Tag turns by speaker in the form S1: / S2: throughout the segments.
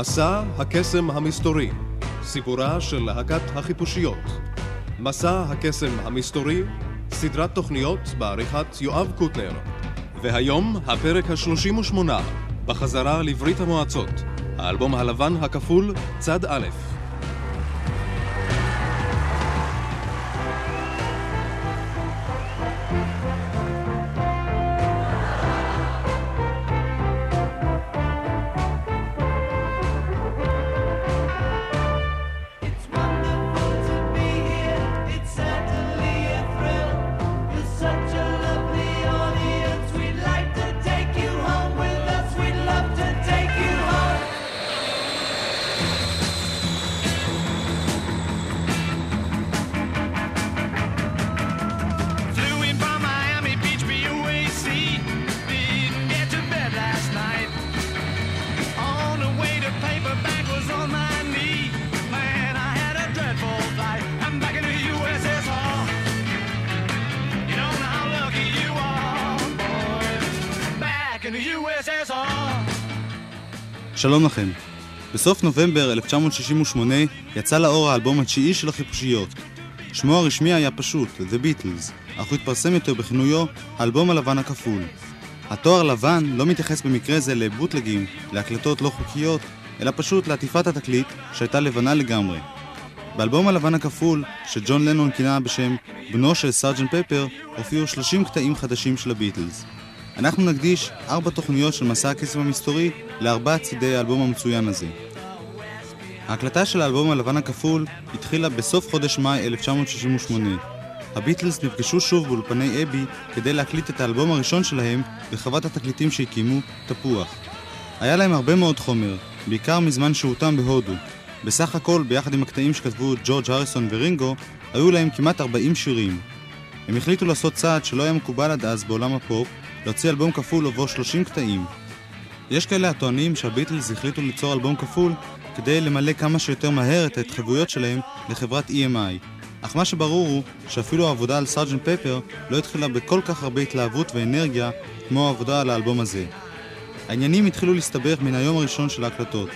S1: מסע הקסם המסתורי, סיפורה של להקת החיפושיות. מסע הקסם המסתורי, סדרת תוכניות בעריכת יואב קוטנר. והיום הפרק ה-38, בחזרה לברית המועצות, האלבום הלבן הכפול, צד א'.
S2: שלום לכם. בסוף נובמבר 1968 יצא לאור האלבום התשיעי של החיפושיות. שמו הרשמי היה פשוט, The Beatles, אך הוא התפרסם יותר בכינויו האלבום הלבן הכפול. התואר לבן לא מתייחס במקרה זה לבוטלגים, להקלטות לא חוקיות, אלא פשוט לעטיפת התקליט שהייתה לבנה לגמרי. באלבום הלבן הכפול, שג'ון לנון כינה בשם בנו של סארג'נט פפר, הופיעו 30 קטעים חדשים של הביטלס. אנחנו נקדיש ארבע תוכניות של מסע הקסם המסתורי לארבע צידי האלבום המצוין הזה. ההקלטה של האלבום הלבן הכפול התחילה בסוף חודש מאי 1968. הביטלס נפגשו שוב באולפני אבי כדי להקליט את האלבום הראשון שלהם בחוות התקליטים שהקימו, תפוח. היה להם הרבה מאוד חומר, בעיקר מזמן שהותם בהודו. בסך הכל, ביחד עם הקטעים שכתבו ג'ורג' הריסון ורינגו, היו להם כמעט 40 שירים. הם החליטו לעשות צעד שלא היה מקובל עד אז בעולם הפופ, להוציא אלבום כפול ובו 30 קטעים. יש כאלה הטוענים שהביטלס החליטו ליצור אלבום כפול כדי למלא כמה שיותר מהר את ההתחייבויות שלהם לחברת EMI. אך מה שברור הוא שאפילו העבודה על סארג'נט פפר לא התחילה בכל כך הרבה התלהבות ואנרגיה כמו העבודה על האלבום הזה. העניינים התחילו להסתבך מן היום הראשון של ההקלטות.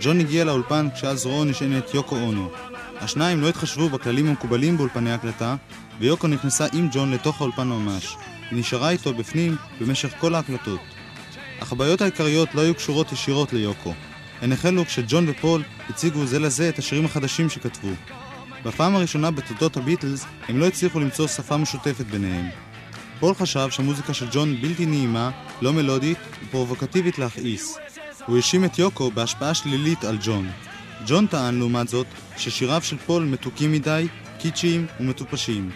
S2: ג'ון הגיע לאולפן כשעל זרועו נשענת יוקו אונו. השניים לא התחשבו בכללים המקובלים באולפני הקלטה, ויוקו נכנסה עם ג'ון לתוך האולפן ממש. היא נשארה איתו בפנים במשך כל ההקלטות. אך הבעיות העיקריות לא היו קשורות ישירות ליוקו. הן החלו כשג'ון ופול הציגו זה לזה את השירים החדשים שכתבו. בפעם הראשונה בתולדות הביטלס הם לא הצליחו למצוא שפה משותפת ביניהם. פול חשב שהמוזיקה של ג'ון בלתי נעימה, לא מלודית ופרובוקטיבית להכעיס. הוא האשים את יוקו בהשפעה שלילית על ג'ון. ג'ון טען לעומת זאת ששיריו של פול מתוקים מדי, קיצ'יים ומטופשים.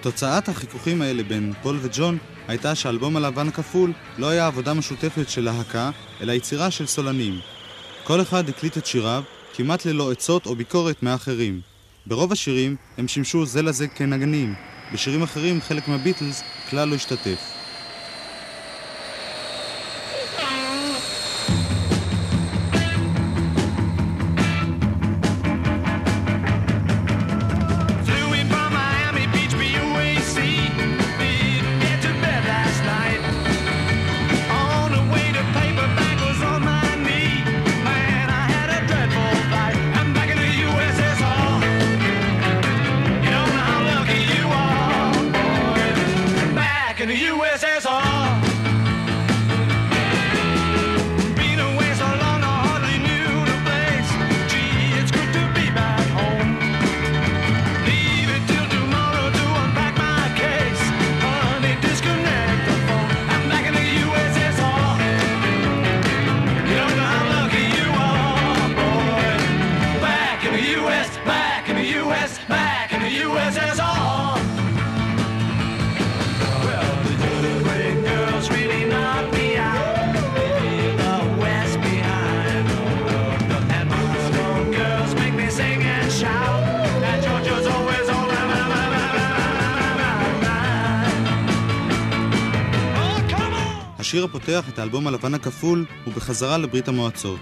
S2: תוצאת החיכוכים האלה בין פול וג'ון הייתה שהאלבום הלבן הכפול לא היה עבודה משותפת של להקה, אלא יצירה של סולנים. כל אחד הקליט את שיריו כמעט ללא עצות או ביקורת מאחרים. ברוב השירים הם שימשו זה לזה כנגנים, בשירים אחרים חלק מהביטלס כלל לא השתתף. השיר הפותח את האלבום הלבן הכפול הוא בחזרה לברית המועצות.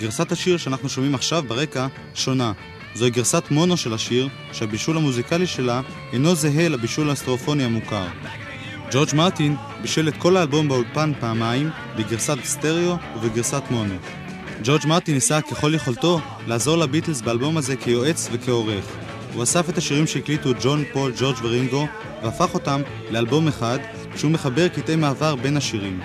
S2: גרסת השיר שאנחנו שומעים עכשיו ברקע שונה. זוהי גרסת מונו של השיר, שהבישול המוזיקלי שלה אינו זהה לבישול הסטריאופוני המוכר. ג'ורג' מרטין בישל את כל האלבום באולפן פעמיים, בגרסת סטריאו ובגרסת מונו. ג'ורג' מרטין ניסה ככל יכולתו לעזור לביטלס באלבום הזה כיועץ וכעורך. הוא אסף את השירים שהקליטו ג'ון, פול, ג'ורג' ורינגו והפך אותם לאלבום אחד שהוא מחבר קטעי מעבר בין השירים.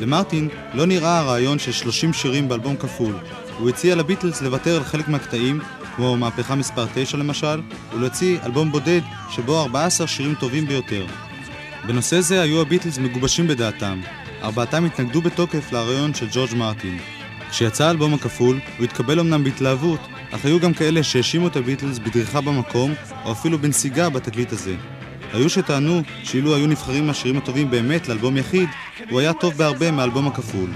S2: למרטין לא נראה הרעיון של 30 שירים באלבום כפול. הוא הציע לביטלס לוותר על חלק מהקטעים, כמו מהפכה מספר 9 למשל, ולהוציא אלבום בודד שבו 14 שירים טובים ביותר. בנושא זה היו הביטלס מגובשים בדעתם. ארבעתם התנגדו בתוקף לרעיון של ג'ורג' מרטין. כשיצא האלבום הכפול, הוא התקבל אמנם בהתלהבות, אך היו גם כאלה שהאשימו את הביטלס בדריכה במקום, או אפילו בנסיגה בתקליט הזה. היו שטענו שאילו היו נבחרים השירים הטובים באמת לאלבום יחיד, הוא היה טוב בהרבה מהאלבום הכפול.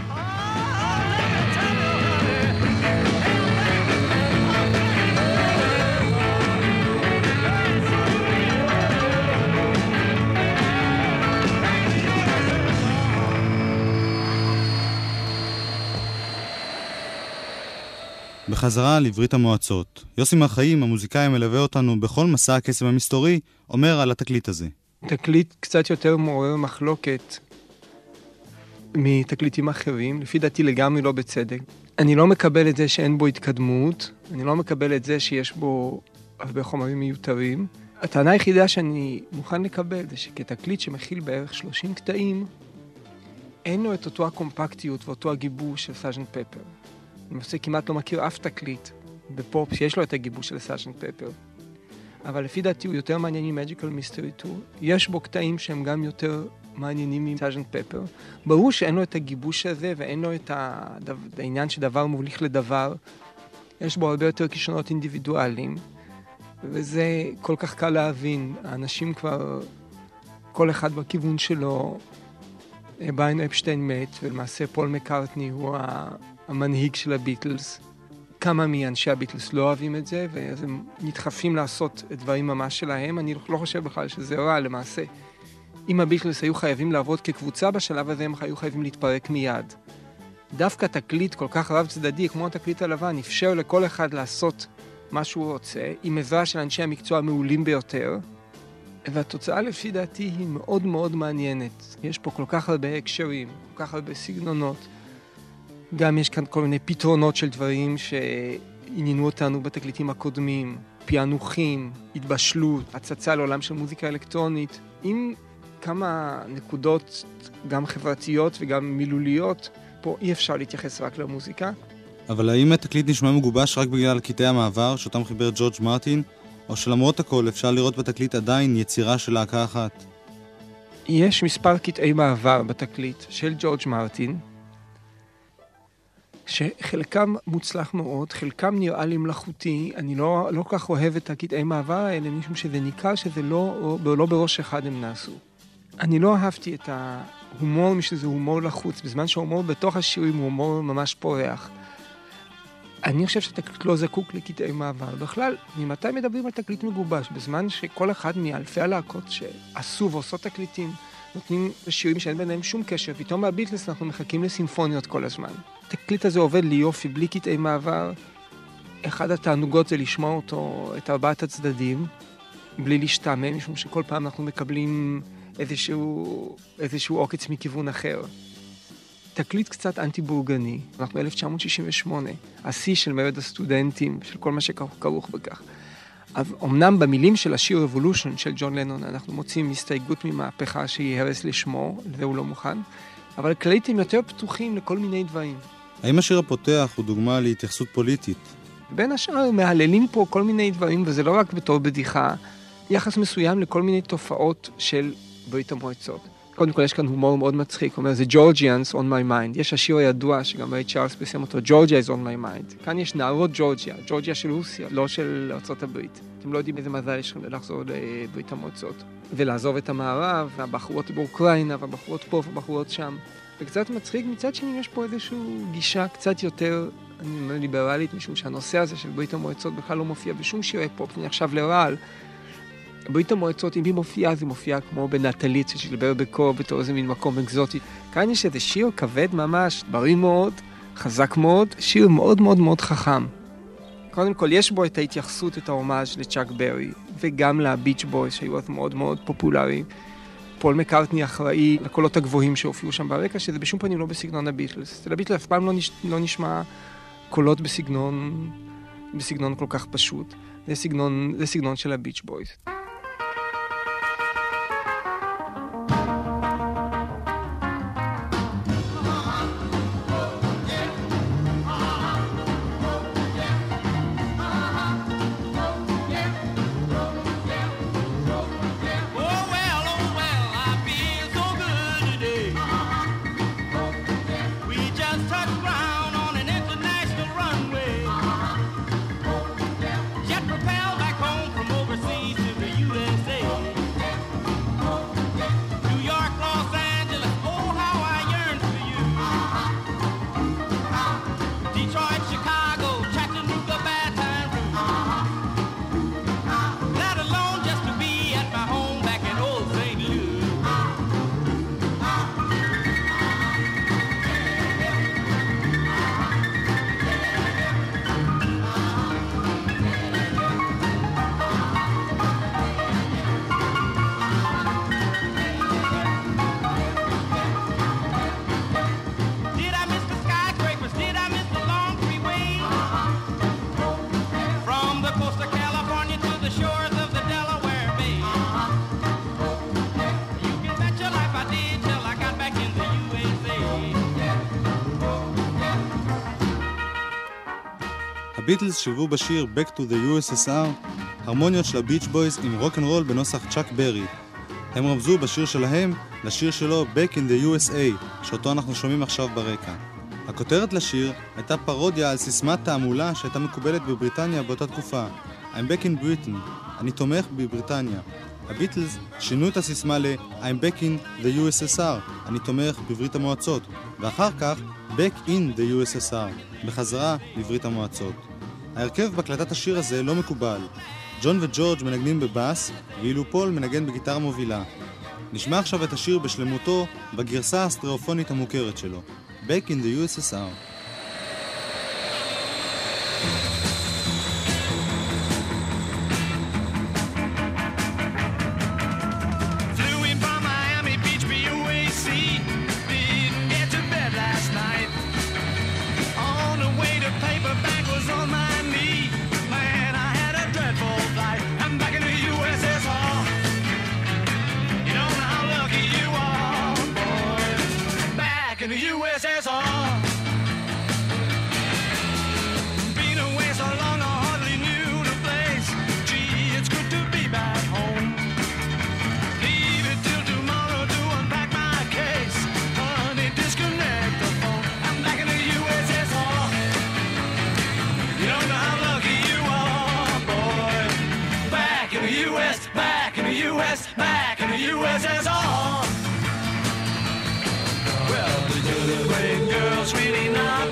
S2: בחזרה לברית המועצות. יוסי מרחיים, המוזיקאי המלווה אותנו בכל מסע הקסם המסתורי, אומר על התקליט הזה.
S3: תקליט קצת יותר מעורר מחלוקת מתקליטים אחרים, לפי דעתי לגמרי לא בצדק. אני לא מקבל את זה שאין בו התקדמות, אני לא מקבל את זה שיש בו הרבה חומרים מיותרים. הטענה היחידה שאני מוכן לקבל זה שכתקליט שמכיל בערך 30 קטעים, אין לו את אותו הקומפקטיות ואותו הגיבוש של סאז'נט פפר. למעשה כמעט לא מכיר אף תקליט בפופ שיש לו את הגיבוש של Sergeant Pepper. אבל לפי דעתי הוא יותר מעניין מ Magical Mystery Tour. יש בו קטעים שהם גם יותר מעניינים מ Sergeant Pepper. ברור שאין לו את הגיבוש הזה ואין לו את. העניין שדבר מוליך לדבר. יש בו הרבה יותר כישרונות אינדיבידואליים, וזה כל כך קל להבין. האנשים כבר, כל אחד בכיוון שלו, בריין אפשטיין מת, ולמעשה פול מקארטני הוא המנהיג של הביטלס. כמה מאנשי הביטלס לא אוהבים את זה, ואז הם נדחפים לעשות דברים ממש שלהם. אני לא חושב בכלל שזה רע, למעשה. אם הביטלס היו חייבים לעבוד כקבוצה בשלב הזה, הם היו חייבים להתפרק מיד. דווקא תקליט כל כך רב צדדי, כמו התקליט הלבן, אפשר לכל אחד לעשות מה שהוא רוצה, עם עזרה של אנשי המקצוע המעולים ביותר, והתוצאה לפי דעתי היא מאוד מאוד מעניינת. יש פה כל כך הרבה הקשרים, כל כך הרבה סגנונות. גם יש כאן כל מיני פתרונות של דברים שעניינו אותנו בתקליטים הקודמים, פענוחים, התבשלות, הצצה לעולם של מוזיקה אלקטרונית, עם כמה נקודות גם חברתיות וגם מילוליות, פה אי אפשר להתייחס רק למוזיקה.
S2: אבל האם התקליט נשמע מגובש רק בגלל קטעי המעבר שאותם חיבר ג'ורג' מרטין, או שלמרות הכל אפשר לראות בתקליט עדיין יצירה של להקה אחת?
S3: יש מספר קטעי מעבר בתקליט של ג'ורג' מרטין, שחלקם מוצלח מאוד, חלקם נראה לי מלאכותי, אני לא, לא כל כך אוהב את הקטעי מעבר האלה, משום שזה ניכר שזה לא, לא בראש אחד הם נעשו. אני לא אהבתי את ההומור, משזה הומור לחוץ, בזמן שההומור בתוך השירים הוא הומור ממש פורח. אני חושב שהתקליט לא זקוק לקטעי מעבר. בכלל, ממתי מדברים על תקליט מגובש? בזמן שכל אחד מאלפי הלהקות שעשו ועושות תקליטים, נותנים שירים שאין ביניהם שום קשר, פתאום מהביטלס אנחנו מחכים לסימפוניות כל הזמן. התקליט הזה עובד לי יופי, בלי קטעי מעבר. אחד התענוגות זה לשמוע אותו, את ארבעת הצדדים, בלי להשתעמם, משום שכל פעם אנחנו מקבלים איזשהו, איזשהו עוקץ מכיוון אחר. תקליט קצת אנטי-בורגני, אנחנו ב-1968, השיא של מרד הסטודנטים, של כל מה שכרוך בכך. אמנם במילים של השיר רבולושן של ג'ון לנון אנחנו מוצאים הסתייגות ממהפכה שהיא הרס לשמו, לזה הוא לא מוכן, אבל כללית הם יותר פתוחים לכל מיני דברים.
S2: האם השיר הפותח הוא דוגמה להתייחסות פוליטית?
S3: בין השאר מהללים פה כל מיני דברים, וזה לא רק בתור בדיחה, יחס מסוים לכל מיני תופעות של ברית המועצות. קודם כל יש כאן הומור מאוד מצחיק, הוא אומר זה Georgians on my mind. יש השיר הידוע שגם ריי צ'ארלס פרסם אותו, Georgia is on my mind. כאן יש נערות ג'ורג'יה, ג'ורג'יה של רוסיה, לא של ארה"ב. אתם לא יודעים איזה מזל יש לכם לחזור לברית המועצות. ולעזוב את המערב, והבחורות באוקראינה, והבחורות פה והבחורות שם. וקצת מצחיק, מצד שני יש פה איזושהי גישה קצת יותר ליברלית, משום שהנושא הזה של ברית המועצות בכלל לא מופיע בשום שירי פופ, אני עכשיו לרעל. ברית המועצות, אם היא מופיעה, אז היא מופיעה כמו בנטלית, ששילבר בקור בתור איזה מין מקום אקזוטי. כאן יש איזה שיר כבד ממש, בריא מאוד, חזק מאוד, שיר מאוד מאוד מאוד חכם. קודם כל, יש בו את ההתייחסות, את ההומאז' לצ'אק ברי, וגם לביץ' בויז, שהיו אז מאוד מאוד פופולריים. פול מקארטני אחראי לקולות הגבוהים שהופיעו שם ברקע, שזה בשום פנים לא בסגנון הביטלס. אצל הביטלס אף פעם לא, נש... לא נשמע
S4: קולות בסגנון, בסגנון כל כך פשוט. זה סגנון, זה סגנון של הביץ' בויז.
S2: הביטלס שילבו בשיר Back to the USSR הרמוניות של הביץ' בויז עם רוקנרול בנוסח צ'אק ברי. הם רמזו בשיר שלהם לשיר שלו Back in the USA, שאותו אנחנו שומעים עכשיו ברקע. הכותרת לשיר הייתה פרודיה על סיסמת תעמולה שהייתה מקובלת בבריטניה באותה תקופה I'm backing Britain, אני תומך בבריטניה. הביטלס שינו את הסיסמה ל- I'm backing the USSR, אני תומך בברית המועצות, ואחר כך Back in the USSR, בחזרה לברית המועצות. ההרכב בהקלטת השיר הזה לא מקובל. ג'ון וג'ורג' מנגנים בבאס, ואילו פול מנגן בגיטרה מובילה. נשמע עכשיו את השיר בשלמותו בגרסה האסטריאופונית המוכרת שלו, Back in the USSR.
S5: USSR. Well, the newlywed girl's really nice.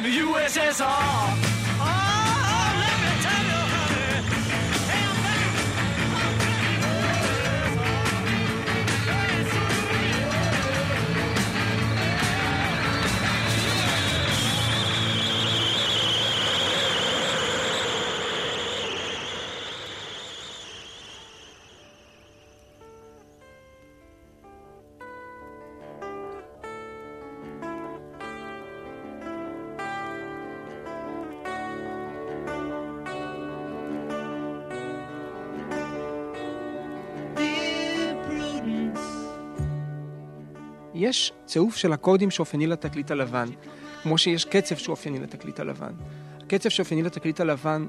S5: in the USSR.
S3: יש צירוף של הקודים שאופייני לתקליט הלבן, כמו שיש קצב שאופייני לתקליט הלבן. הקצב שאופייני לתקליט הלבן,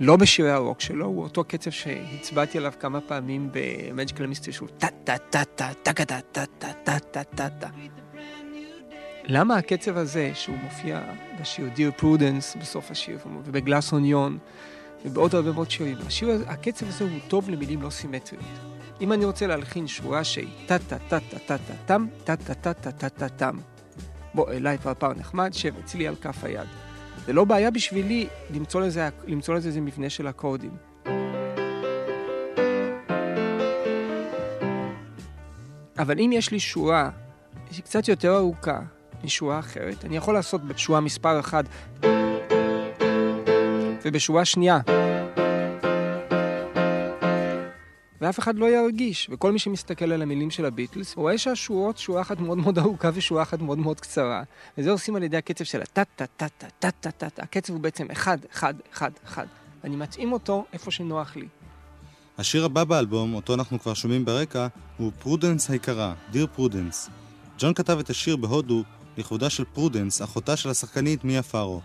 S3: לא בשירי הרוק שלו, הוא אותו קצב שהצבעתי עליו כמה פעמים במג'יקל מיסטר, שהוא טה טה טה טה טה טה טה טה טה טה טה טה למה הקצב הזה, שהוא מופיע בשיר Dear Prudence בסוף השיר, ובגלאס אוניון, ובעוד הרבה מאוד שירים, השיר, הקצב הזה הוא טוב למילים לא סימטריות. אם אני רוצה להלחין שורה שהיא טה טה טה טה טה טה טם, טה טה טה טה טה טה טם. בוא אליי פרפר נחמד, שב אצלי על כף היד. זה לא בעיה בשבילי למצוא לזה, למצוא לזה איזה מבנה של אקורדים. אבל אם יש לי שורה שהיא קצת יותר ארוכה משורה אחרת, אני יכול לעשות בשורה מספר 1 ובשורה שנייה. ואף אחד לא ירגיש, וכל מי שמסתכל על המילים של הביטלס, רואה שהשורות, שורה אחת מאוד מאוד ארוכה ושורה אחת מאוד מאוד קצרה. וזה עושים על ידי הקצב של הטה-טה-טה-טה-טה-טה-טה. הקצב הוא בעצם אחד, אחד, אחד, אחד. ואני מתאים אותו איפה שנוח לי.
S2: השיר הבא באלבום, אותו אנחנו כבר שומעים ברקע, הוא פרודנס היקרה, Dear Prudence. ג'ון כתב את השיר בהודו לכבודה של פרודנס, אחותה של השחקנית מיה פארו.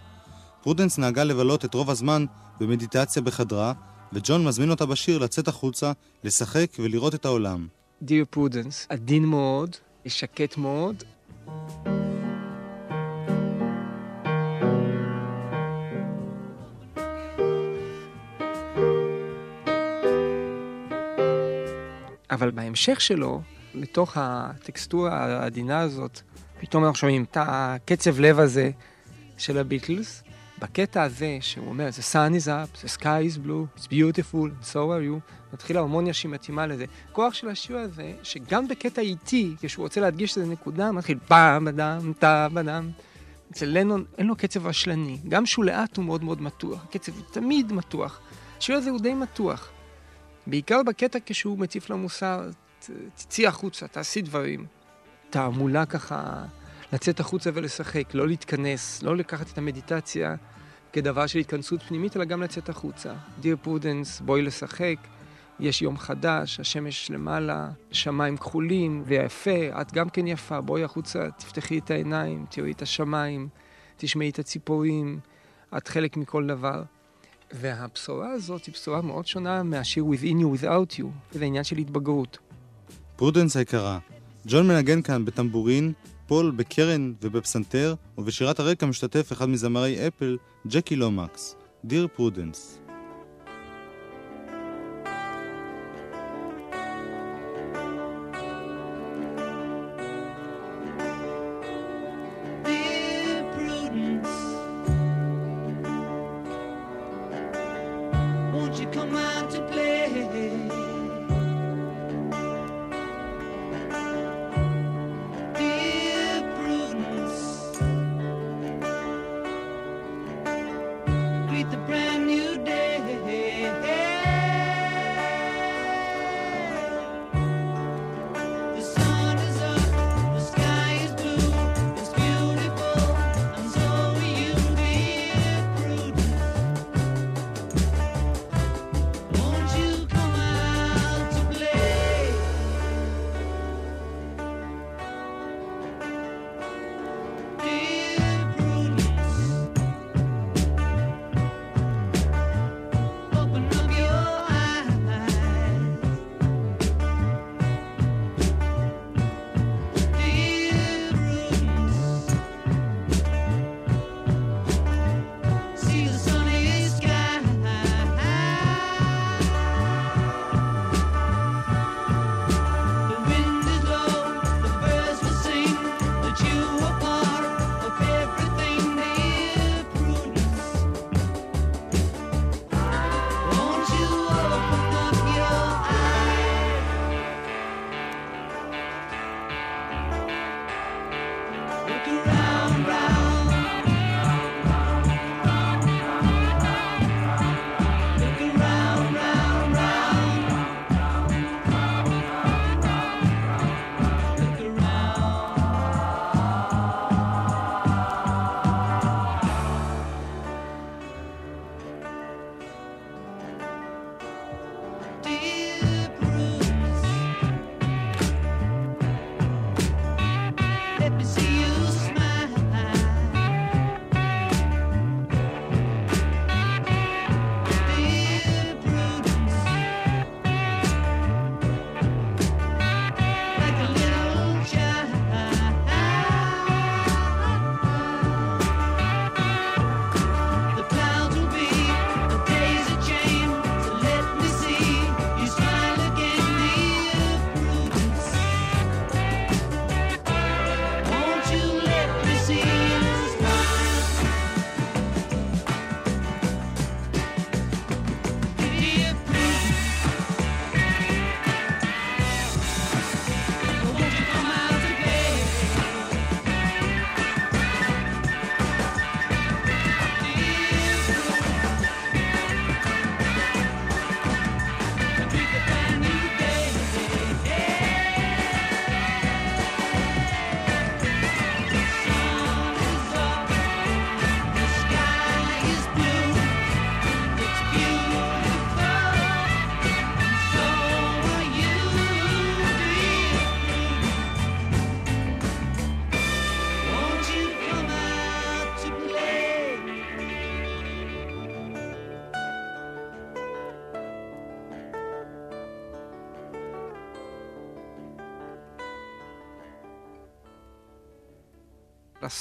S2: פרודנס נהגה לבלות את רוב הזמן במדיטציה בחדרה, וג'ון מזמין אותה בשיר לצאת החוצה, לשחק ולראות את העולם.
S3: Dear Prudence, עדין מאוד, שקט מאוד. אבל בהמשך שלו, לתוך הטקסטורה העדינה הזאת, פתאום אנחנו שומעים את הקצב לב הזה של הביטלס. בקטע הזה, שהוא אומר, the sun is up, the sky is blue, it's beautiful, so are you, מתחילה הרמוניה שהיא מתאימה לזה. כוח של השיר הזה, שגם בקטע איטי, כשהוא רוצה להדגיש איזה נקודה, מתחיל פעם בדם, טה בדם. אצל לנון אין לו קצב רשלני, גם שהוא לאט הוא מאוד מאוד מתוח, הקצב הוא תמיד מתוח. השיר הזה הוא די מתוח. בעיקר בקטע כשהוא מטיף למוסר, "ת- תצאי החוצה, תעשי דברים. תעמולה ככה, לצאת החוצה ולשחק, לא להתכנס, לא לקחת את המדיטציה כדבר של התכנסות פנימית, אלא גם לצאת החוצה. Dear Prudence, בואי לשחק, יש יום חדש, השמש למעלה, שמיים כחולים ויפה, את גם כן יפה, בואי החוצה, תפתחי את העיניים, תראי את השמיים, תשמעי את הציפורים, את חלק מכל דבר. והבשורה הזאת היא בשורה מאוד שונה מהשיר Within You Without You, זה עניין של התבגרות.
S2: פרודנס היקרה. ג'ון מנגן כאן בטמבורין, פול בקרן ובפסנתר, ובשירת הרקע משתתף אחד מזמרי אפל, ג'קי לומקס.
S6: Dear Prudence. Greet the brand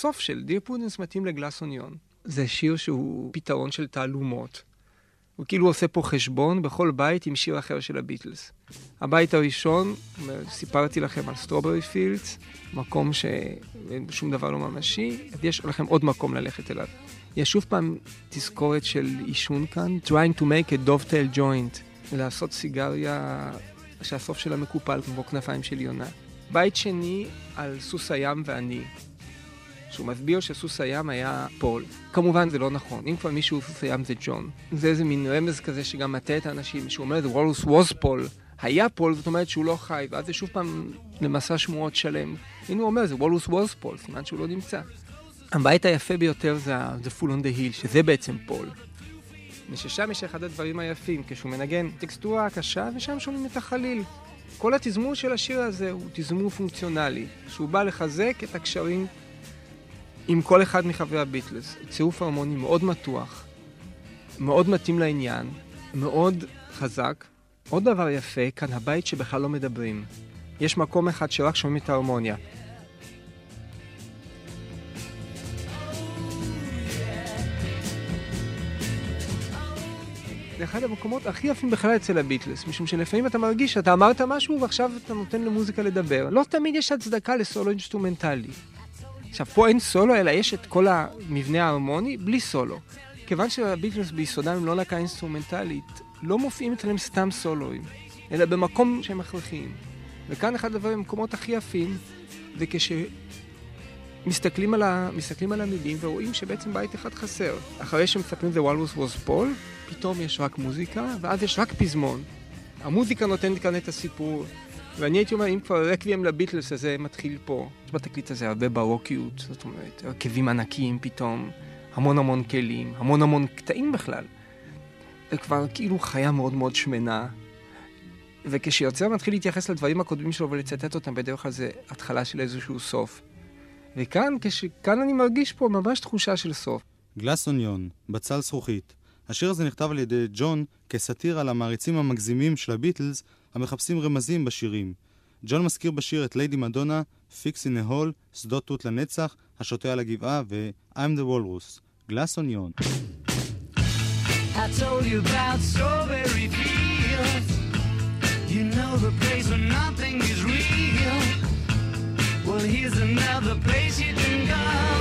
S3: הסוף של Dear Prudence מתאים ל Glass Onion. זה שיר שהוא פתרון של תעלומות. הוא כאילו עושה פה חשבון בכל בית עם שיר אחר של הביטלס. הבית הראשון, סיפרתי לכם על Strawberry Fields, מקום שאין שום דבר לא ממשי, אז יש לכם עוד מקום ללכת אליו. יש שוב פעם תזכורת של עישון כאן, trying to make a dovetail joint, לעשות סיגריה שהסוף שלה מקופל כמו כנפיים של יונה. בית שני על סוס הים ואני, שהוא מסביר שסוס הים היה פול. כמובן זה לא נכון, אם כבר מישהו סוס הים זה ג'ון. זה איזה מין רמז כזה שגם מטעה את האנשים, שהוא אומר, The Walrus was Paul. היה פול, זאת אומרת שהוא לא חי, ואז זה שוב פעם למסע שמועות שלם. הנה הוא אומר, The Walrus was Paul, סימן שהוא לא נמצא. הבית היפה ביותר זה The Fool on the Hill, שזה בעצם פול. וששם יש אחד הדברים היפים, כשהוא מנגן טקסטורה קשה, ושם שומעים את החליל. כל התזמור של השיר הזה הוא תזמור פונקציונלי, שהוא בא לחזק את הקשרים עם כל אחד מחברי הביטלס. צירוף הרמוני מאוד מתוח, מאוד מתאים לעניין, מאוד חזק. עוד דבר יפה, כאן הבית שבכלל לא מדברים. יש מקום אחד שרק שומעים את ההרמוניה. זה אחד המקומות הכי יפים בכלל אצל הביטלס, משום שלפעמים אתה מרגיש שאתה אמרת משהו ועכשיו אתה נותן למוזיקה לדבר. לא תמיד יש הצדקה לסולו אינסטרומנטלי. עכשיו, פה אין סולו, אלא יש את כל המבנה ההרמוני בלי סולו. כיוון שהביטלס ביסודם הם לא להקה אינסטרומנטלית, לא מופיעים אצלם סתם סולואים, אלא במקום שהם הכרחיים. וכאן אחד הדברים, המקומות הכי יפים, זה כשמסתכלים על, ה... על המילים ורואים שבעצם בית אחד חסר. אחרי שמסתכלים The Walrus was Paul, פתאום יש רק מוזיקה, ואז יש רק פזמון. המוזיקה נותנת כאן את הסיפור, ואני הייתי אומר, אם כבר רקוויאם לביטלס הזה מתחיל פה, יש בתקליט הזה הרבה ברוקיות, זאת אומרת, הרכבים ענקיים פתאום, המון המון כלים, המון המון קטעים בכלל. זה כבר כאילו חיה מאוד מאוד שמנה, וכשיוצר מתחיל להתייחס לדברים הקודמים שלו ולצטט אותם, בדרך כלל זה התחלה של איזשהו סוף. וכאן, כש... כאן אני מרגיש פה ממש תחושה של סוף.
S2: Glass Onion, בצל זכוכית. השיר הזה נכתב על ידי ג'ון כסאטיר על המעריצים המגזימים של הביטלס המחפשים רמזים בשירים. ג'ון מזכיר בשיר את Lady Madonna, Fixing a Hole, שדות תות לנצח, השוטה על הגבעה ו-I'm the Walrus.
S6: Glass Onion. Well, here's another place you can go.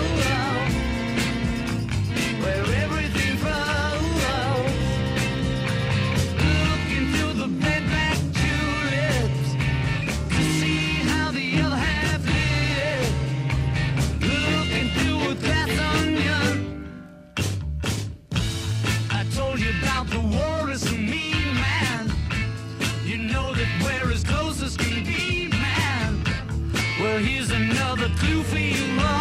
S6: Clue for you all.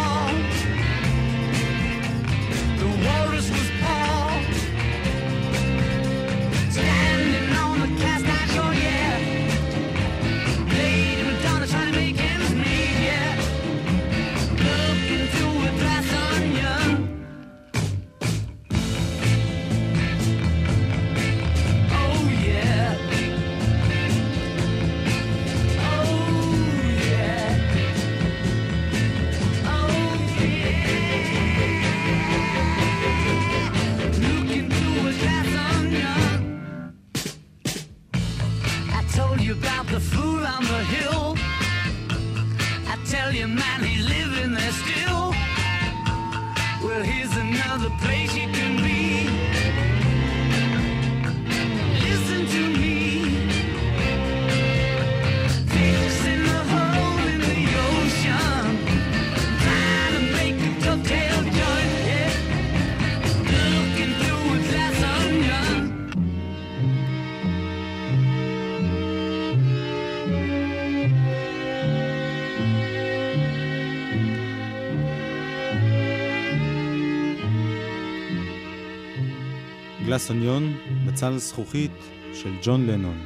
S2: גלס אוניון, בצל זכוכית של ג'ון לנון.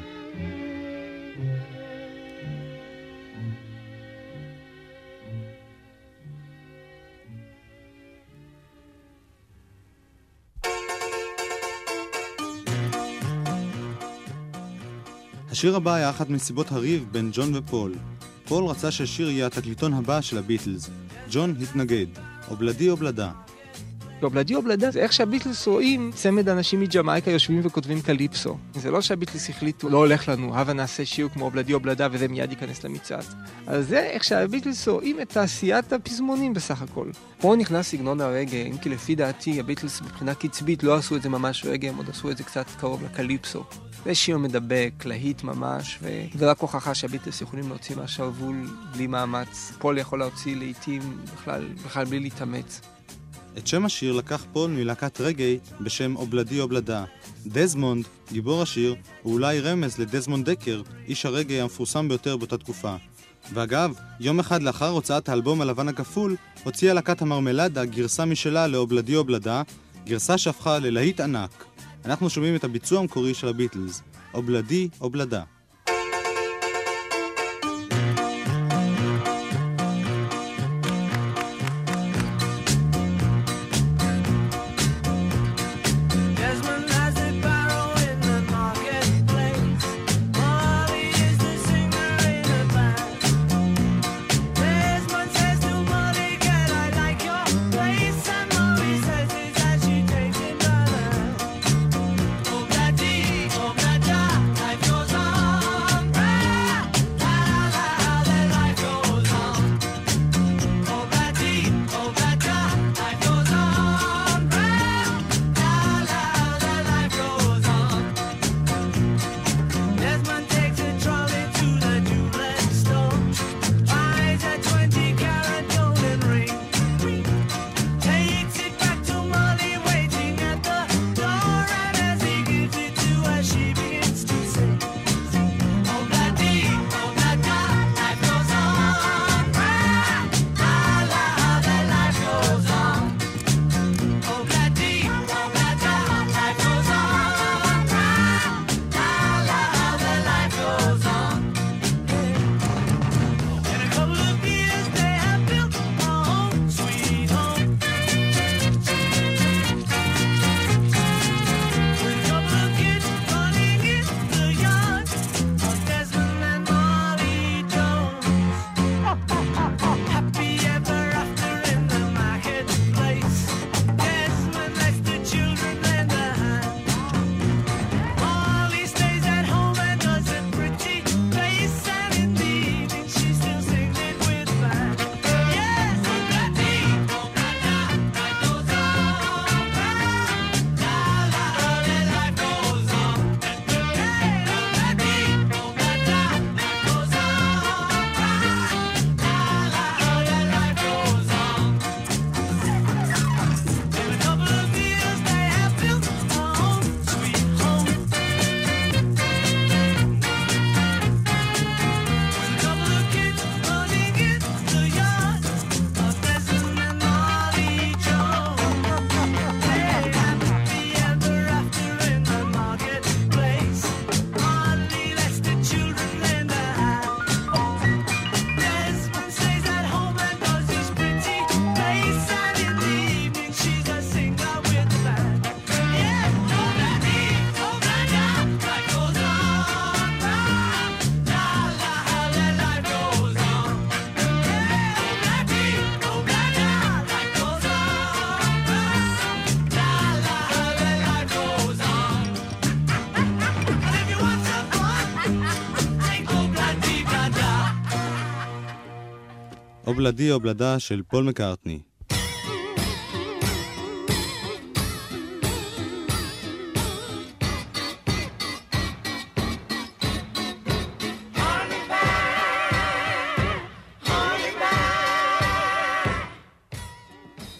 S2: השיר הבא היה אחת מסיבות הריב בין ג'ון ופול. פול רצה שהשיר יהיה התקליטון הבא של הביטלס.
S5: ג'ון התנגד. אובלדי אובלדה.
S3: אובלדי אובלדה זה איך שהביטלס רואים צמד אנשים מג'מייקה יושבים וכותבים קליפסו. זה לא שהביטלס החליטו, לא הולך לנו, הבה נעשה שיר כמו אובלדי אובלדה וזה מיד ייכנס למצעד. אז זה איך שהביטלס רואים את תעשיית הפזמונים בסך הכל. פה נכנס סגנון הרגאיי, אם כי לפי דעתי הביטלס מבחינה קצבית לא עשו את זה ממש רגאיי, הם עוד עשו את זה קצת קרוב לקליפסו. זה שיר מדבק, להיט ממש, ו... ורק הוכחה שהביטלס יכולים להוציא מהשרוול בלי מאמץ. פול יכול להוציא לעיתים בכלל, בכלל בלי להתאמץ.
S5: את שם השיר לקח פול מלהקת רגאיי בשם אובלדי אובלדה. דזמונד, גיבור השיר, הוא אולי רמז לדזמונד דקר, איש הרגאיי המפורסם ביותר באותה תקופה. ואגב, יום אחד לאחר הוצאת האלבום הלבן הכפול, הוציאה להקת המרמלדה גרסה משלה לאובלדי אובלדה, גרסה שהפכה ללהיט ענק. אנחנו שומעים את הביצוע המקורי של הביטלס, אובלדי אובלדה. אובלדי אובלדה של פול מקארטני.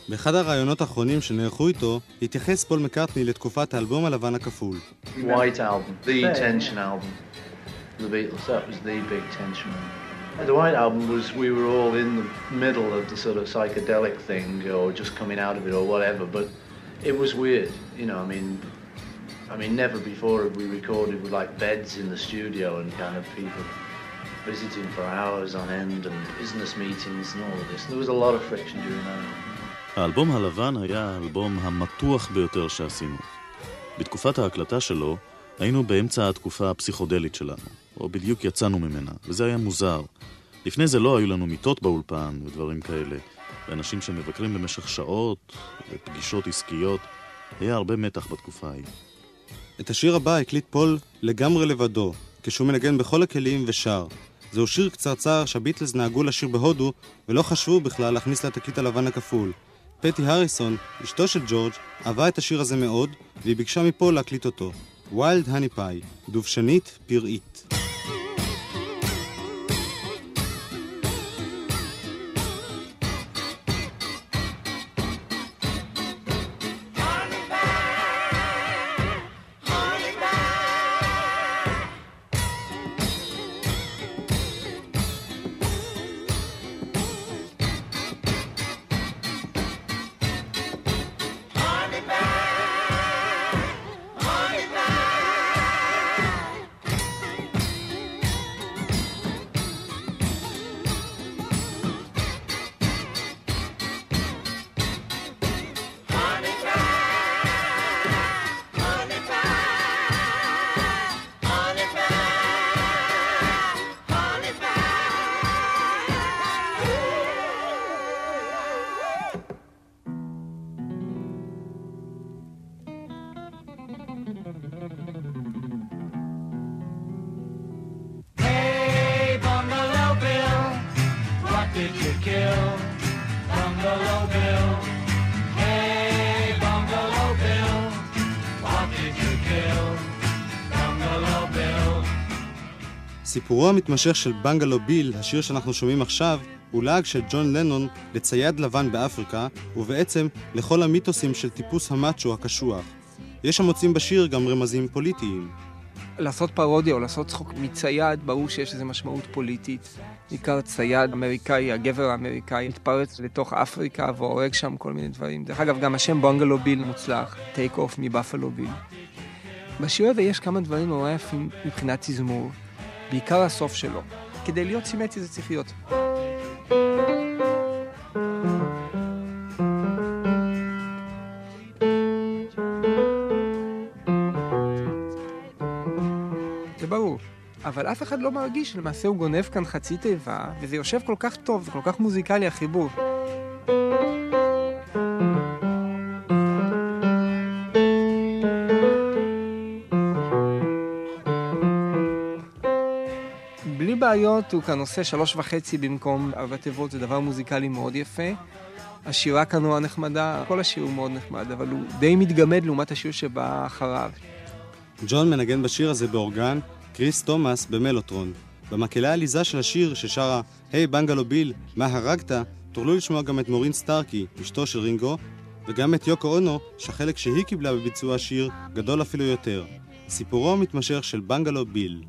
S5: באחד הראיונות האחרונים שנערכו איתו, התייחס פול מקארטני לתקופת האלבום הלבן הכפול.
S7: White album, the tension album. The Beatles, that was the big tension one. The White album was we were all in the middle of the sort of psychedelic thing or just coming out of it or whatever, but it was weird, you know, I mean I mean never before have we recorded with like beds in the studio and kind of people visiting for hours on end and business meetings and all of this. There was a lot of friction during that.
S8: האלבום הלבן היה האלבום המתוח ביותר שעשינו. בתקופת ההקלטה שלו היינו באמצע התקופה הפסיכודלית שלנו, או בדיוק יצאנו ממנה, וזה היה מוזר. לפני זה לא היו לנו מיטות באולפן ודברים כאלה. ואנשים שמבקרים במשך שעות, ופגישות עסקיות. היה הרבה מתח בתקופה ההיא.
S6: את השיר הבא הקליט פול לגמרי לבדו, כשהוא מנגן בכל הכלים ושר. זהו שיר קצרצר שהביטלס נהגו לשיר בהודו, ולא חשבו בכלל להכניס לתקליט הלבן הכפול. פטי הריסון, אשתו של ג'ורג', אהבה את השיר הזה מאוד, והיא ביקשה מפול להקליט אותו. ויילד הני פאי, דובשנית פראית. סיפורו המתמשך של בנגלו ביל, השיר שאנחנו שומעים עכשיו, הוא לעג של ג'ון לנון לצייד לבן באפריקה, ובעצם לכל המיתוסים של טיפוס המאצ'ו הקשוח. יש המוצאים בשיר גם רמזים פוליטיים.
S3: לעשות פרודיה או לעשות צחוק מצייד, ברור שיש לזה משמעות פוליטית. בעיקר צייד אמריקאי, הגבר האמריקאי, מתפרץ לתוך אפריקה והורג שם כל מיני דברים. דרך אגב, גם השם בונגלו ביל מוצלח, take off מבפלו ביל. בשיר הזה יש כמה דברים נורא יפים מבחינת תזמור, בעיקר הסוף שלו. כדי להיות סימטרי זה צריך להיות. זה ברור. אבל אף אחד לא מרגיש שלמעשה הוא גונב כאן חצי תיבה, וזה יושב כל כך טוב, זה כל כך מוזיקלי החיבור. בלי בעיות הוא כאן עושה שלוש וחצי במקום ארבע תיבות, זה דבר מוזיקלי מאוד יפה. השירה כאן נורא נחמדה, כל השיר הוא מאוד נחמד, אבל הוא די מתגמד לעומת השיר שבא אחריו.
S6: ג'ון מנגן בשיר הזה באורגן, קריס תומאס במלוטרון. במקהלה העליזה של השיר ששרה "היי בנגלו ביל, מה הרגת?" תוכלו לשמוע גם את מורין סטארקי, אשתו של רינגו, וגם את יוקו אונו, שהחלק שהיא קיבלה בביצוע השיר גדול אפילו יותר. סיפורו המתמשך של בנגלו ביל.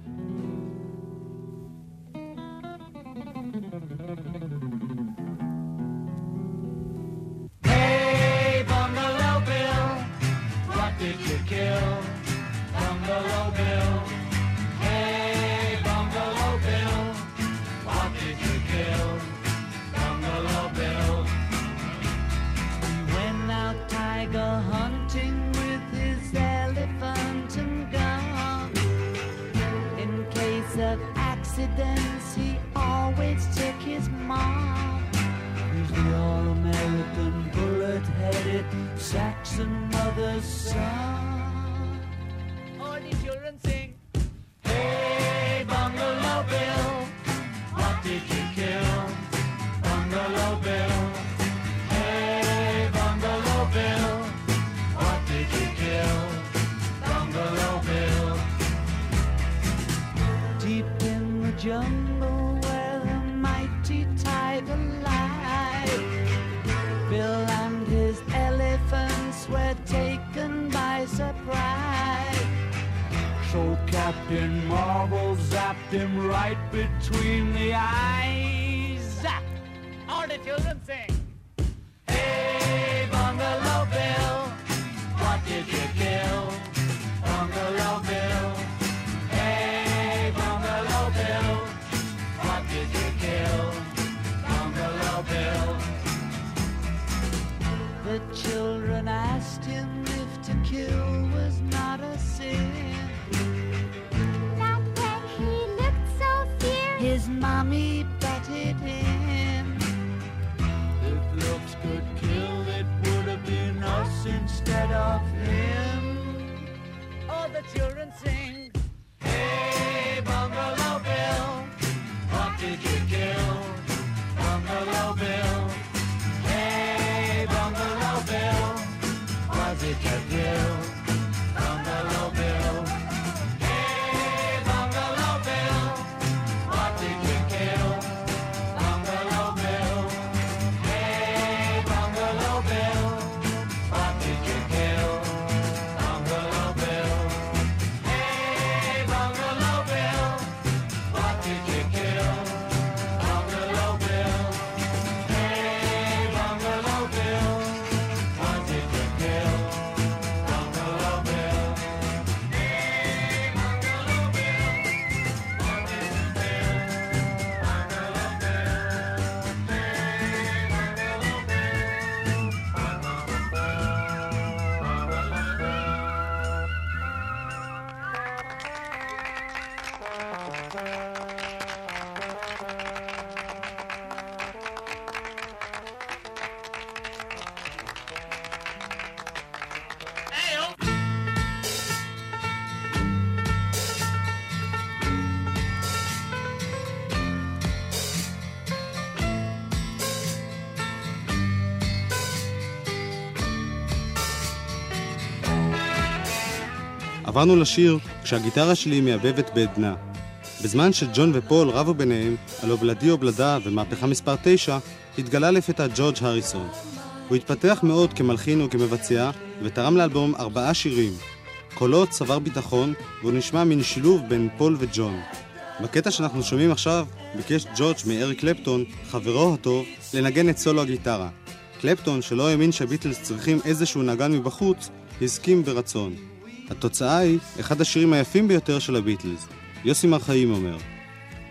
S2: עברנו לשיר כשהגיטרה שלי מייבבת בעדנה. בזמן שג'ון ופול רבו ביניהם על אובלדי אובלדה ומהפכה מספר 9, התגלה לפתע ג'ורג' הריסון. הוא התפתח מאוד כמלחין וכמבצע, ותרם לאלבום ארבעה שירים. קולו צבר ביטחון, והוא נשמע מין שילוב בין פול וג'ון. בקטע שאנחנו שומעים עכשיו, ביקש ג'ורג' מאריק קלפטון, חברו הטוב, לנגן את סולו הגיטרה. קלפטון, שלא האמין שהביטלס צריכים איזשהו נגן מבחוץ, הסכים ברצון. התוצאה היא אחד השירים היפים ביותר של הביטלס. יוסי מר חיים אומר,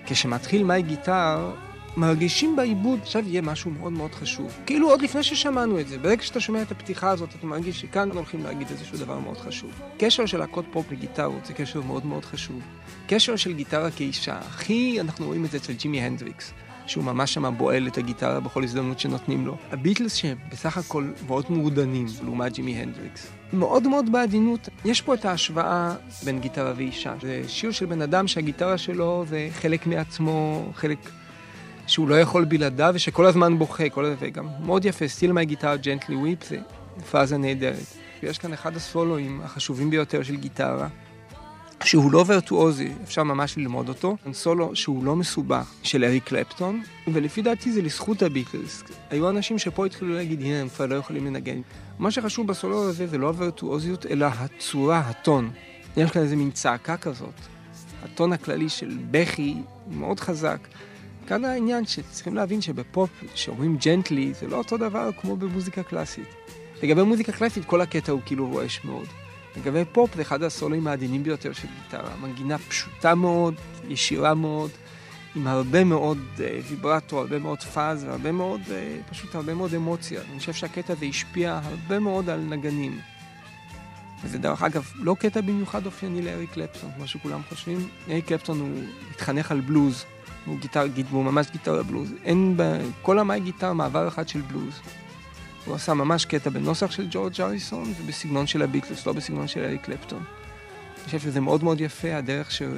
S3: כשמתחיל My Guitar, מרגישים בעיבוד, עכשיו יהיה משהו מאוד מאוד חשוב. כאילו עוד לפני ששמענו את זה, ברגע שאתה שומע את הפתיחה הזאת, אתה מרגיש שכאן הולכים להגיד איזשהו דבר מאוד חשוב. קשר של להקות פופ לגיטרות זה קשר מאוד מאוד חשוב. קשר של גיטרה כאישה, הכי אנחנו רואים את זה אצל ג'ימי הנדריקס. שהוא ממש שם בועל את הגיטרה בכל הזדמנות שנותנים לו. הביטלס שבסך הכל מאוד מעודנים לעומת ג'ימי הנדריקס. מאוד מאוד בעדינות. יש פה את ההשוואה בין גיטרה ואישה. זה שיר של בן אדם שהגיטרה שלו זה חלק מעצמו, חלק שהוא לא יכול בלעדיו ושכל הזמן בוכה, כל הזה, וגם מאוד יפה, סטיל מי גיטרה ג'נטלי וויפ זה פאזה נהדרת. ויש כאן אחד הסולואים החשובים ביותר של גיטרה, שהוא לא וירטואוזי, אפשר ממש ללמוד אותו. סולו שהוא לא מסובך, של אריק קלפטון, ולפי דעתי זה לזכות הביטלס. היו אנשים שפה התחילו להגיד, הנה, הם כבר לא יכולים לנגן. מה שחשוב בסולו הזה זה לא הווירטואוזיות, אלא הצורה, הטון. יש כאן איזה מין צעקה כזאת. הטון הכללי של בכי מאוד חזק. כאן העניין שצריכים להבין שבפופ, שאומרים ג'נטלי, זה לא אותו דבר כמו במוזיקה קלאסית. לגבי מוזיקה קלאסית, כל הקטע הוא כאילו רועש מאוד. לגבי פופ, זה אחד הסולואים העדינים ביותר של גיטרה. מנגינה פשוטה מאוד, ישירה מאוד, עם הרבה מאוד אה, ויברטו, הרבה מאוד פאז, והרבה מאוד, אה, פשוט הרבה מאוד אמוציה. אני חושב שהקטע הזה השפיע הרבה מאוד על נגנים. וזה דרך אגב לא קטע במיוחד אופייני לאריק קלפטון, כמו שכולם חושבים. אריק קלפטון הוא התחנך על בלוז, הוא, גיטר, הוא ממש גיטרה בלוז. אין בכל המאי גיטר מעבר אחד של בלוז. הוא עשה ממש קטע בנוסח של ג'ורג' אריסון ובסגנון של הביטלס, לא בסגנון של אריק קלפטון. אני חושב שזה מאוד מאוד יפה, הדרך שהוא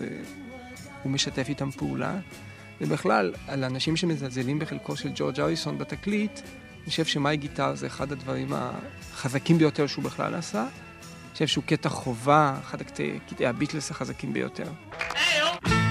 S3: משתף איתם פעולה. ובכלל, על אנשים שמזלזלים בחלקו של ג'ורג' אריסון בתקליט, אני חושב שמאי גיטר זה אחד הדברים החזקים ביותר שהוא בכלל עשה. אני חושב שהוא קטע חובה, אחד הקטעי קטעי הביטלס החזקים ביותר.
S6: Look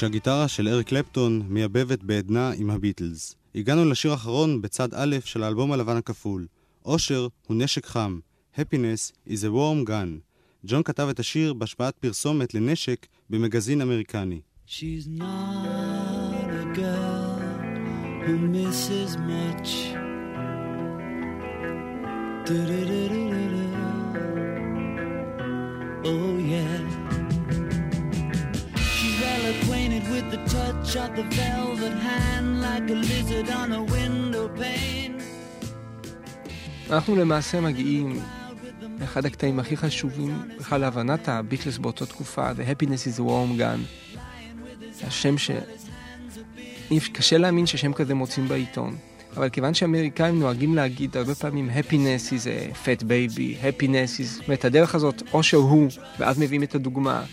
S2: כשהגיטרה של אריק קלפטון מייבבת בעדנה עם הביטלס. הגענו לשיר האחרון בצד א' של האלבום הלבן הכפול. אושר הוא נשק חם. Happiness is a warm gun. ג'ון כתב את השיר בהשפעת פרסומת לנשק במגזין אמריקני.
S6: She's not a girl who misses much. Oh, yeah. With the touch of the velvet hand like a lizard on a window pane.
S3: אנחנו למעשה מגיעים לאחד הקטעים הכי חשובים בכלל להבנת הביטלס באותה תקופה, The Happiness is a Warm Gun. השם ש... קשה להאמין ששם כזה מוצאים בעיתון. אבל כיוון שאמריקאים נוהגים להגיד הרבה פעמים happiness is a fat baby, happiness is... זאת אומרת, הדרך הזאת, או שהוא, ואז מביאים את הדוגמה.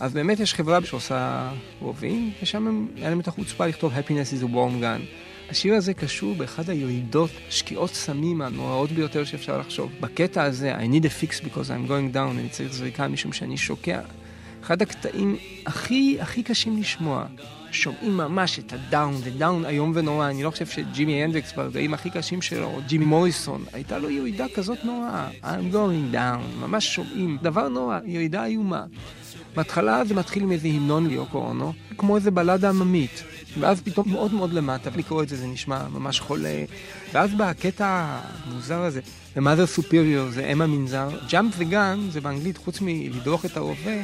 S3: אז באמת יש חברה שעושה רובים, ושם היה להם את החוצפה לכתוב happiness is a warm gun. השיר הזה קשור באחד הירידות, שקיעות סמים הנוראות ביותר שאפשר לחשוב. בקטע הזה, I need a fix because I'm going down, אני צריך זריקה משום שאני שוקע. אחד הקטעים הכי הכי קשים לשמוע, שומעים ממש את ה down, זה down איום ונורא. אני לא חושב שג'ימי הנדריקס ברגעים הכי קשים שלו, או ג'ים מוריסון, הייתה לו ירידה כזאת נוראה. I'm going down, ממש שומעים. דבר נורא, ירידה איומה. בהתחלה זה מתחיל עם איזה המנון ליוקו אונו, כמו איזה בלדה עממית. ואז פתאום מאוד מאוד למטה, לקרוא את זה זה נשמע ממש חולה. ואז בא הקטע המוזר הזה, ו-mother superior זה אם המנזר. the gun זה באנגלית, חוץ מלדרוך את ההווה,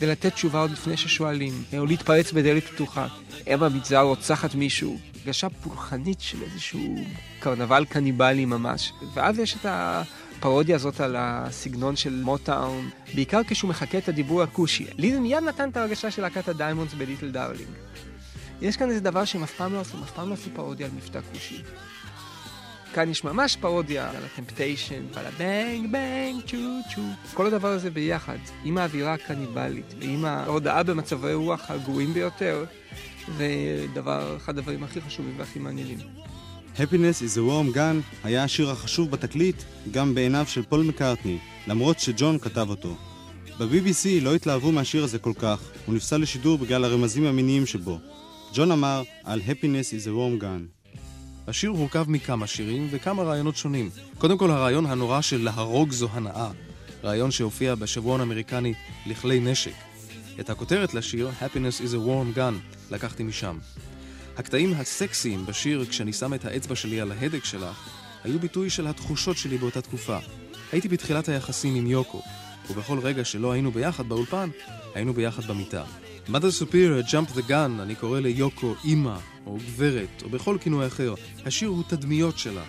S3: זה לתת תשובה עוד לפני ששואלים, או להתפרץ בדלת פתוחה. אם המנזר רוצחת מישהו, הרגשה פולחנית של איזשהו קרנבל קניבלי ממש. ואז יש את הפרודיה הזאת על הסגנון של מוטאון, בעיקר כשהוא מחקה את הדיבור הכושי. לי זה מיד נתן את ההרגשה של להקת הדיימונדס בליטל דארלינג. יש כאן איזה דבר שהם אף פעם לא עשו, אף פעם לא עשו פרודיה על מבטא כושי. כאן יש ממש פרודיה על הטמפטיישנס, ועל הבנג בנג צ'ו צ'ו. כל הדבר הזה ביחד, עם האווירה הקרניבלית, ועם ההודעה במצבי רוח הגרועים ביותר, זה דבר, אחד הדברים הכי חשובים והכי מעניינים.
S2: Happiness is a warm gun היה השיר החשוב בתקליט גם בעיניו של פול מקארטני, למרות שג'ון כתב אותו. ב-BBC לא התלהבו מהשיר הזה כל כך, הוא נפסל לשידור בגלל הרמזים המיניים שבו. ג'ון אמר על Happiness is a warm gun.
S1: השיר הורכב מכמה שירים וכמה רעיונות שונים. קודם כל הרעיון הנורא של להרוג זו הנאה, רעיון שהופיע בשבועון האמריקני לכלי נשק. את הכותרת לשיר, Happiness is a warm gun, לקחתי משם. הקטעים הסקסיים בשיר, כשאני שם את האצבע שלי על ההדק שלך, היו ביטוי של התחושות שלי באותה תקופה. הייתי בתחילת היחסים עם יוקו, ובכל רגע שלא היינו ביחד באולפן, היינו ביחד במיטה. Mother Superior Jump the Gun, אני קורא ליוקו אימא, או גברת, או בכל כינוי אחר. השיר הוא תדמיות שלה.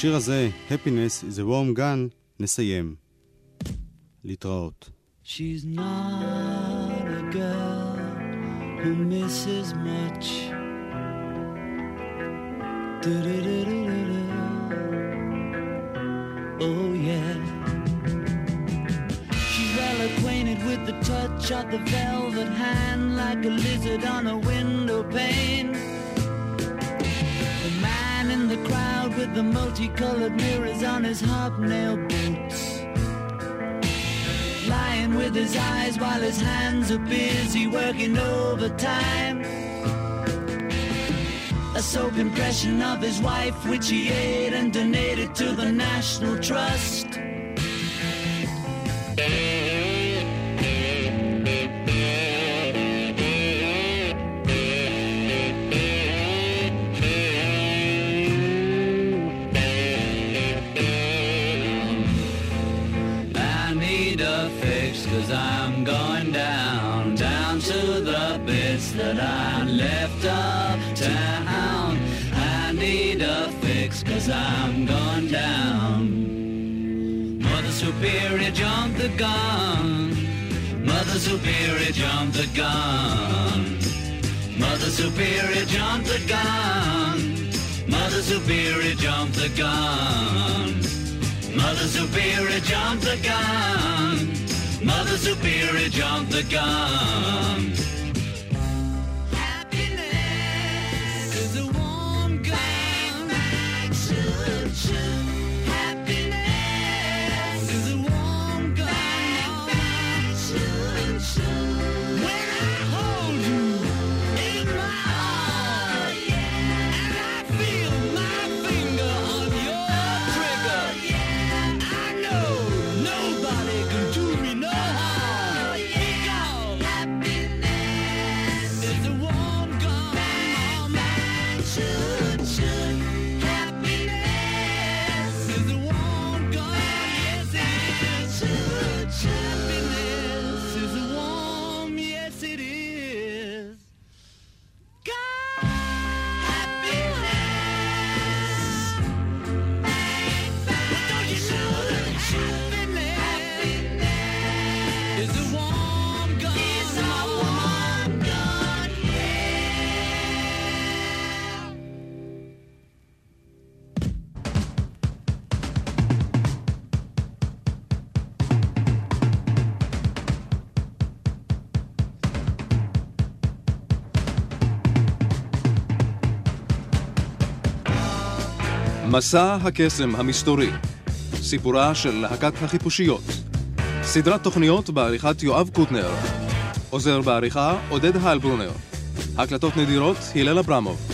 S2: ובשיר הזה, Happiness is a warm gun, נסיים. להתראות.
S6: She's not a girl who misses much. Du-du-du-du-du-du. Oh, yeah. She's well acquainted with the touch of the velvet hand like a lizard on a window pane. Man in the crowd with the multicolored mirrors on his hobnail boots lying with his eyes while his hands are busy working overtime. A soap impression of his wife, which he ate and donated to the National Trust. Cause I'm going down. Mother Superior jumped the gun. Mother Superior jumped the gun. Mother Superior jumped the gun. Mother Superior jumped the gun. Mother Superior jumped the gun. Mother Superior jumped the gun. מסע הקסם המסתורי, סיפורה של להקת החיפושיות, סדרת תוכניות בעריכת יואב קוטנר, עוזר בעריכה עודד הלברונר, הקלטות נדירות הלל אברמוב,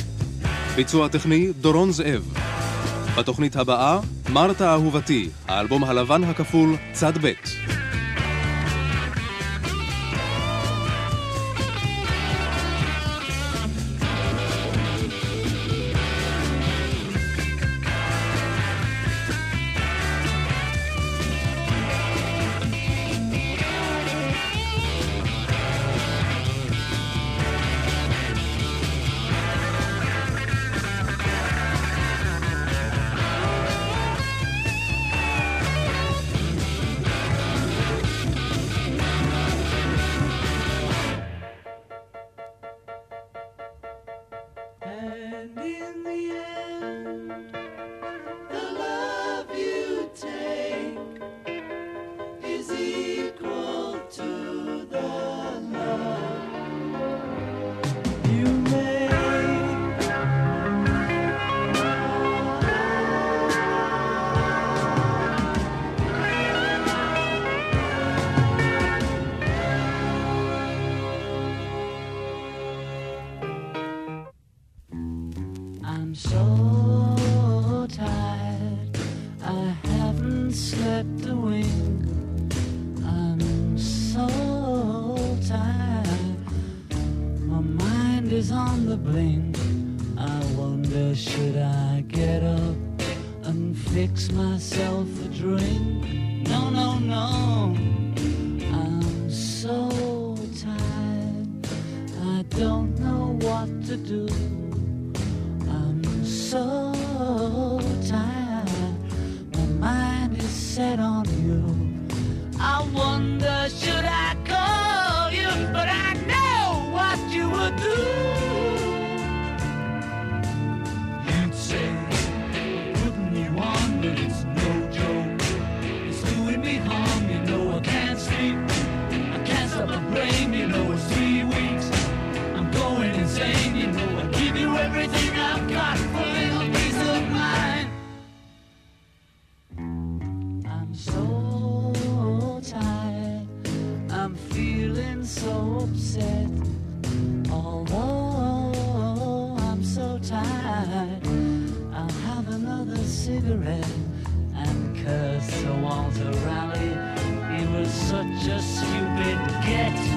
S6: ביצוע טכני דורון זאב. בתוכנית הבאה, מרתה אהובתי, האלבום הלבן הכפול, צד ב'.
S5: cigarette and curse the walls a rally. He was such a stupid get.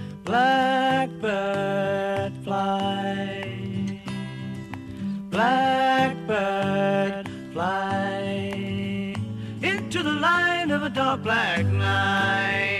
S5: Blackbird fly, blackbird fly into the line of a dark black night.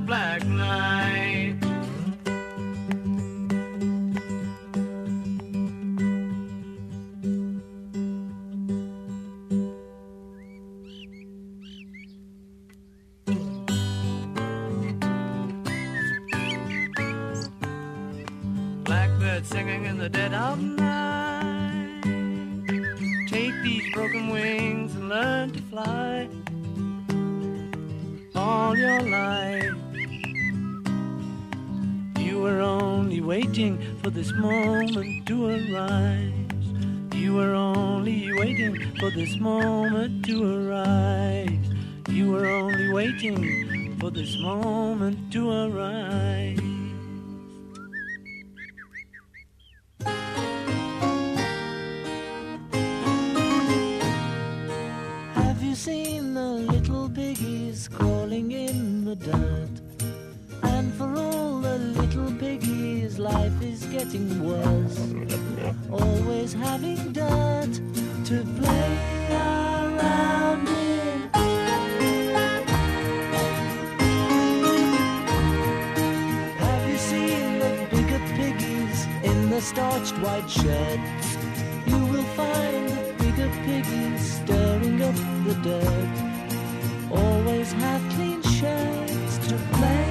S5: black night. Blackbird singing in the
S6: dead of night. Take these broken wings and learn to fly all your life. Waiting for this moment to arise. You were only waiting for this moment to arise. You were only waiting for this moment to arise. Have you seen the little piggies crawling getting worse. Always having dirt to play around in. Have you seen the bigger piggies in the starched white shirts? You will find the bigger piggies stirring up the dirt. Always have clean shirts to play